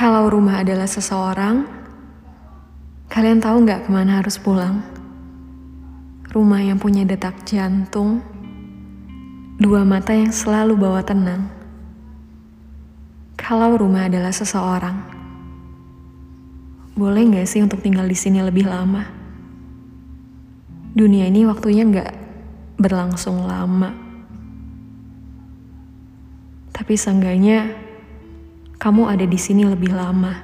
Kalau rumah adalah seseorang, kalian tahu nggak ke mana harus pulang? Rumah yang punya detak jantung, dua mata yang selalu bawa tenang. Kalau rumah adalah seseorang, boleh nggak sih untuk tinggal di sini lebih lama? Dunia ini waktunya nggak berlangsung lama. Tapi seenggaknya kamu ada di sini lebih lama.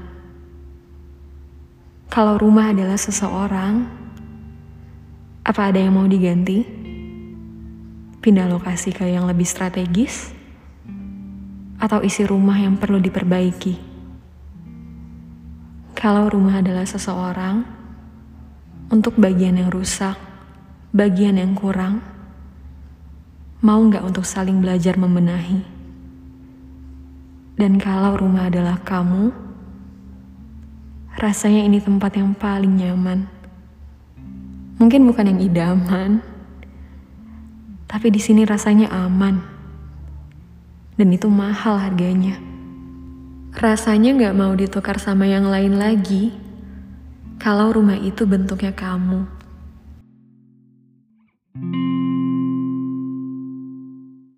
Kalau rumah adalah seseorang, apa ada yang mau diganti? Pindah lokasi ke yang lebih strategis? Atau isi rumah yang perlu diperbaiki? Kalau rumah adalah seseorang, untuk bagian yang rusak, bagian yang kurang, mau nggak untuk saling belajar membenahi? Dan kalau rumah adalah kamu, rasanya ini tempat yang paling nyaman. Mungkin bukan yang idaman, tapi di sini rasanya aman. Dan itu mahal harganya. Rasanya gak mau ditukar sama yang lain lagi kalau rumah itu bentuknya kamu.